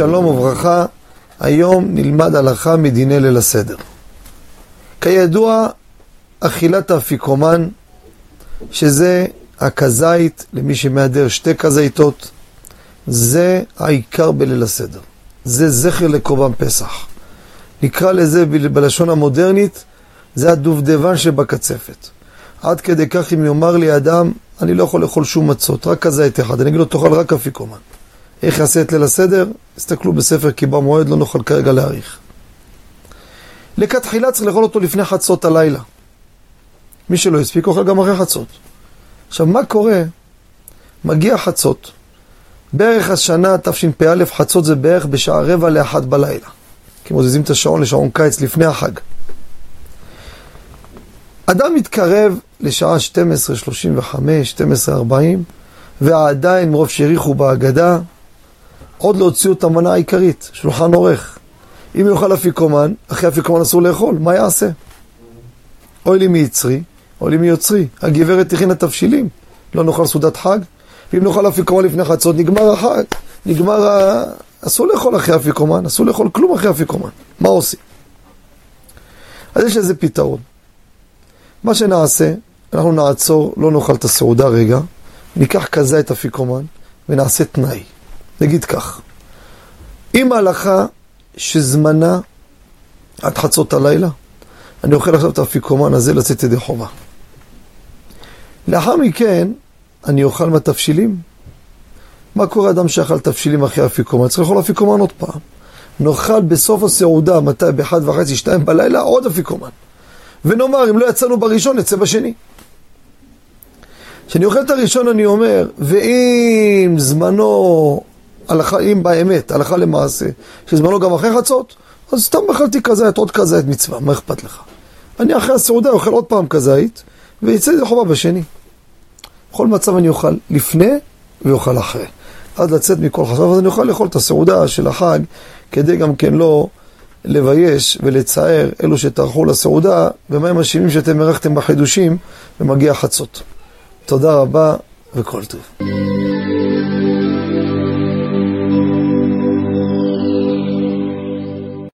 שלום וברכה, היום נלמד הלכה מדיני ליל הסדר. כידוע, אכילת האפיקומן, שזה הכזית, למי שמהדר שתי כזיתות, זה העיקר בליל הסדר. זה זכר לקורבן פסח. נקרא לזה בלשון המודרנית, זה הדובדבן שבקצפת. עד כדי כך אם יאמר לי אדם, אני לא יכול לאכול שום מצות, רק כזית אחד, אני אגיד לו, תאכל רק אפיקומן. איך יעשה את ליל הסדר? הסתכלו בספר כי במועד לא נוכל כרגע להאריך. לכתחילה צריך לאכול אותו לפני חצות הלילה. מי שלא הספיק אוכל גם אחרי חצות. עכשיו, מה קורה? מגיע חצות. בערך השנה תשפ"א, חצות זה בערך בשעה רבע לאחת בלילה. כי מוזיזים את השעון לשעון קיץ לפני החג. אדם מתקרב לשעה 12.35, 12.40, ועדיין מרוב שהאריכו בהגדה, עוד לא הוציאו את המנה העיקרית, שולחן עורך. אם יאכל אפיקומן, אחרי אפיקומן אסור לאכול, מה יעשה? אוי לי מיצרי, אוי לי מיוצרי. הגברת הכינה תבשילים, לא נאכל סעודת חג, ואם נאכל אפיקומן לפני חצות, נגמר החג, נגמר ה... אסור לאכול אחרי אפיקומן, אסור לאכול כלום אחרי אפיקומן. מה עושים? אז יש לזה פתרון. מה שנעשה, אנחנו נעצור, לא נאכל את הסעודה רגע, ניקח כזה את אפיקומן ונעשה תנאי. נגיד כך, אם ההלכה שזמנה עד חצות הלילה, אני אוכל עכשיו את האפיקומן הזה לצאת ידי חובה. לאחר מכן, אני אוכל מהתבשילים. מה קורה אדם שאכל תבשילים אחרי אפיקומן? צריך לאכול אפיקומן עוד פעם. נאכל בסוף הסעודה, מתי? באחד וחצי, שתיים בלילה, עוד אפיקומן. ונאמר, אם לא יצאנו בראשון, נצא בשני. כשאני אוכל את הראשון אני אומר, ואם זמנו, הלכה, אם באמת, הלכה למעשה, שזמנו גם אחרי חצות, אז סתם אכלתי כזית, עוד כזית מצווה, מה אכפת לך? אני אחרי הסעודה אוכל עוד פעם כזית, ויצא לי חובה בשני. בכל מצב אני אוכל לפני ואוכל אחרי. עד לצאת מכל חסר, אז אני אוכל לאכול את הסעודה של החג, כדי גם כן לא לבייש ולצער אלו שטרחו לסעודה, ומה הם אשימים שאתם ארחתם בחידושים, ומגיע חצות. תודה רבה וכל טוב.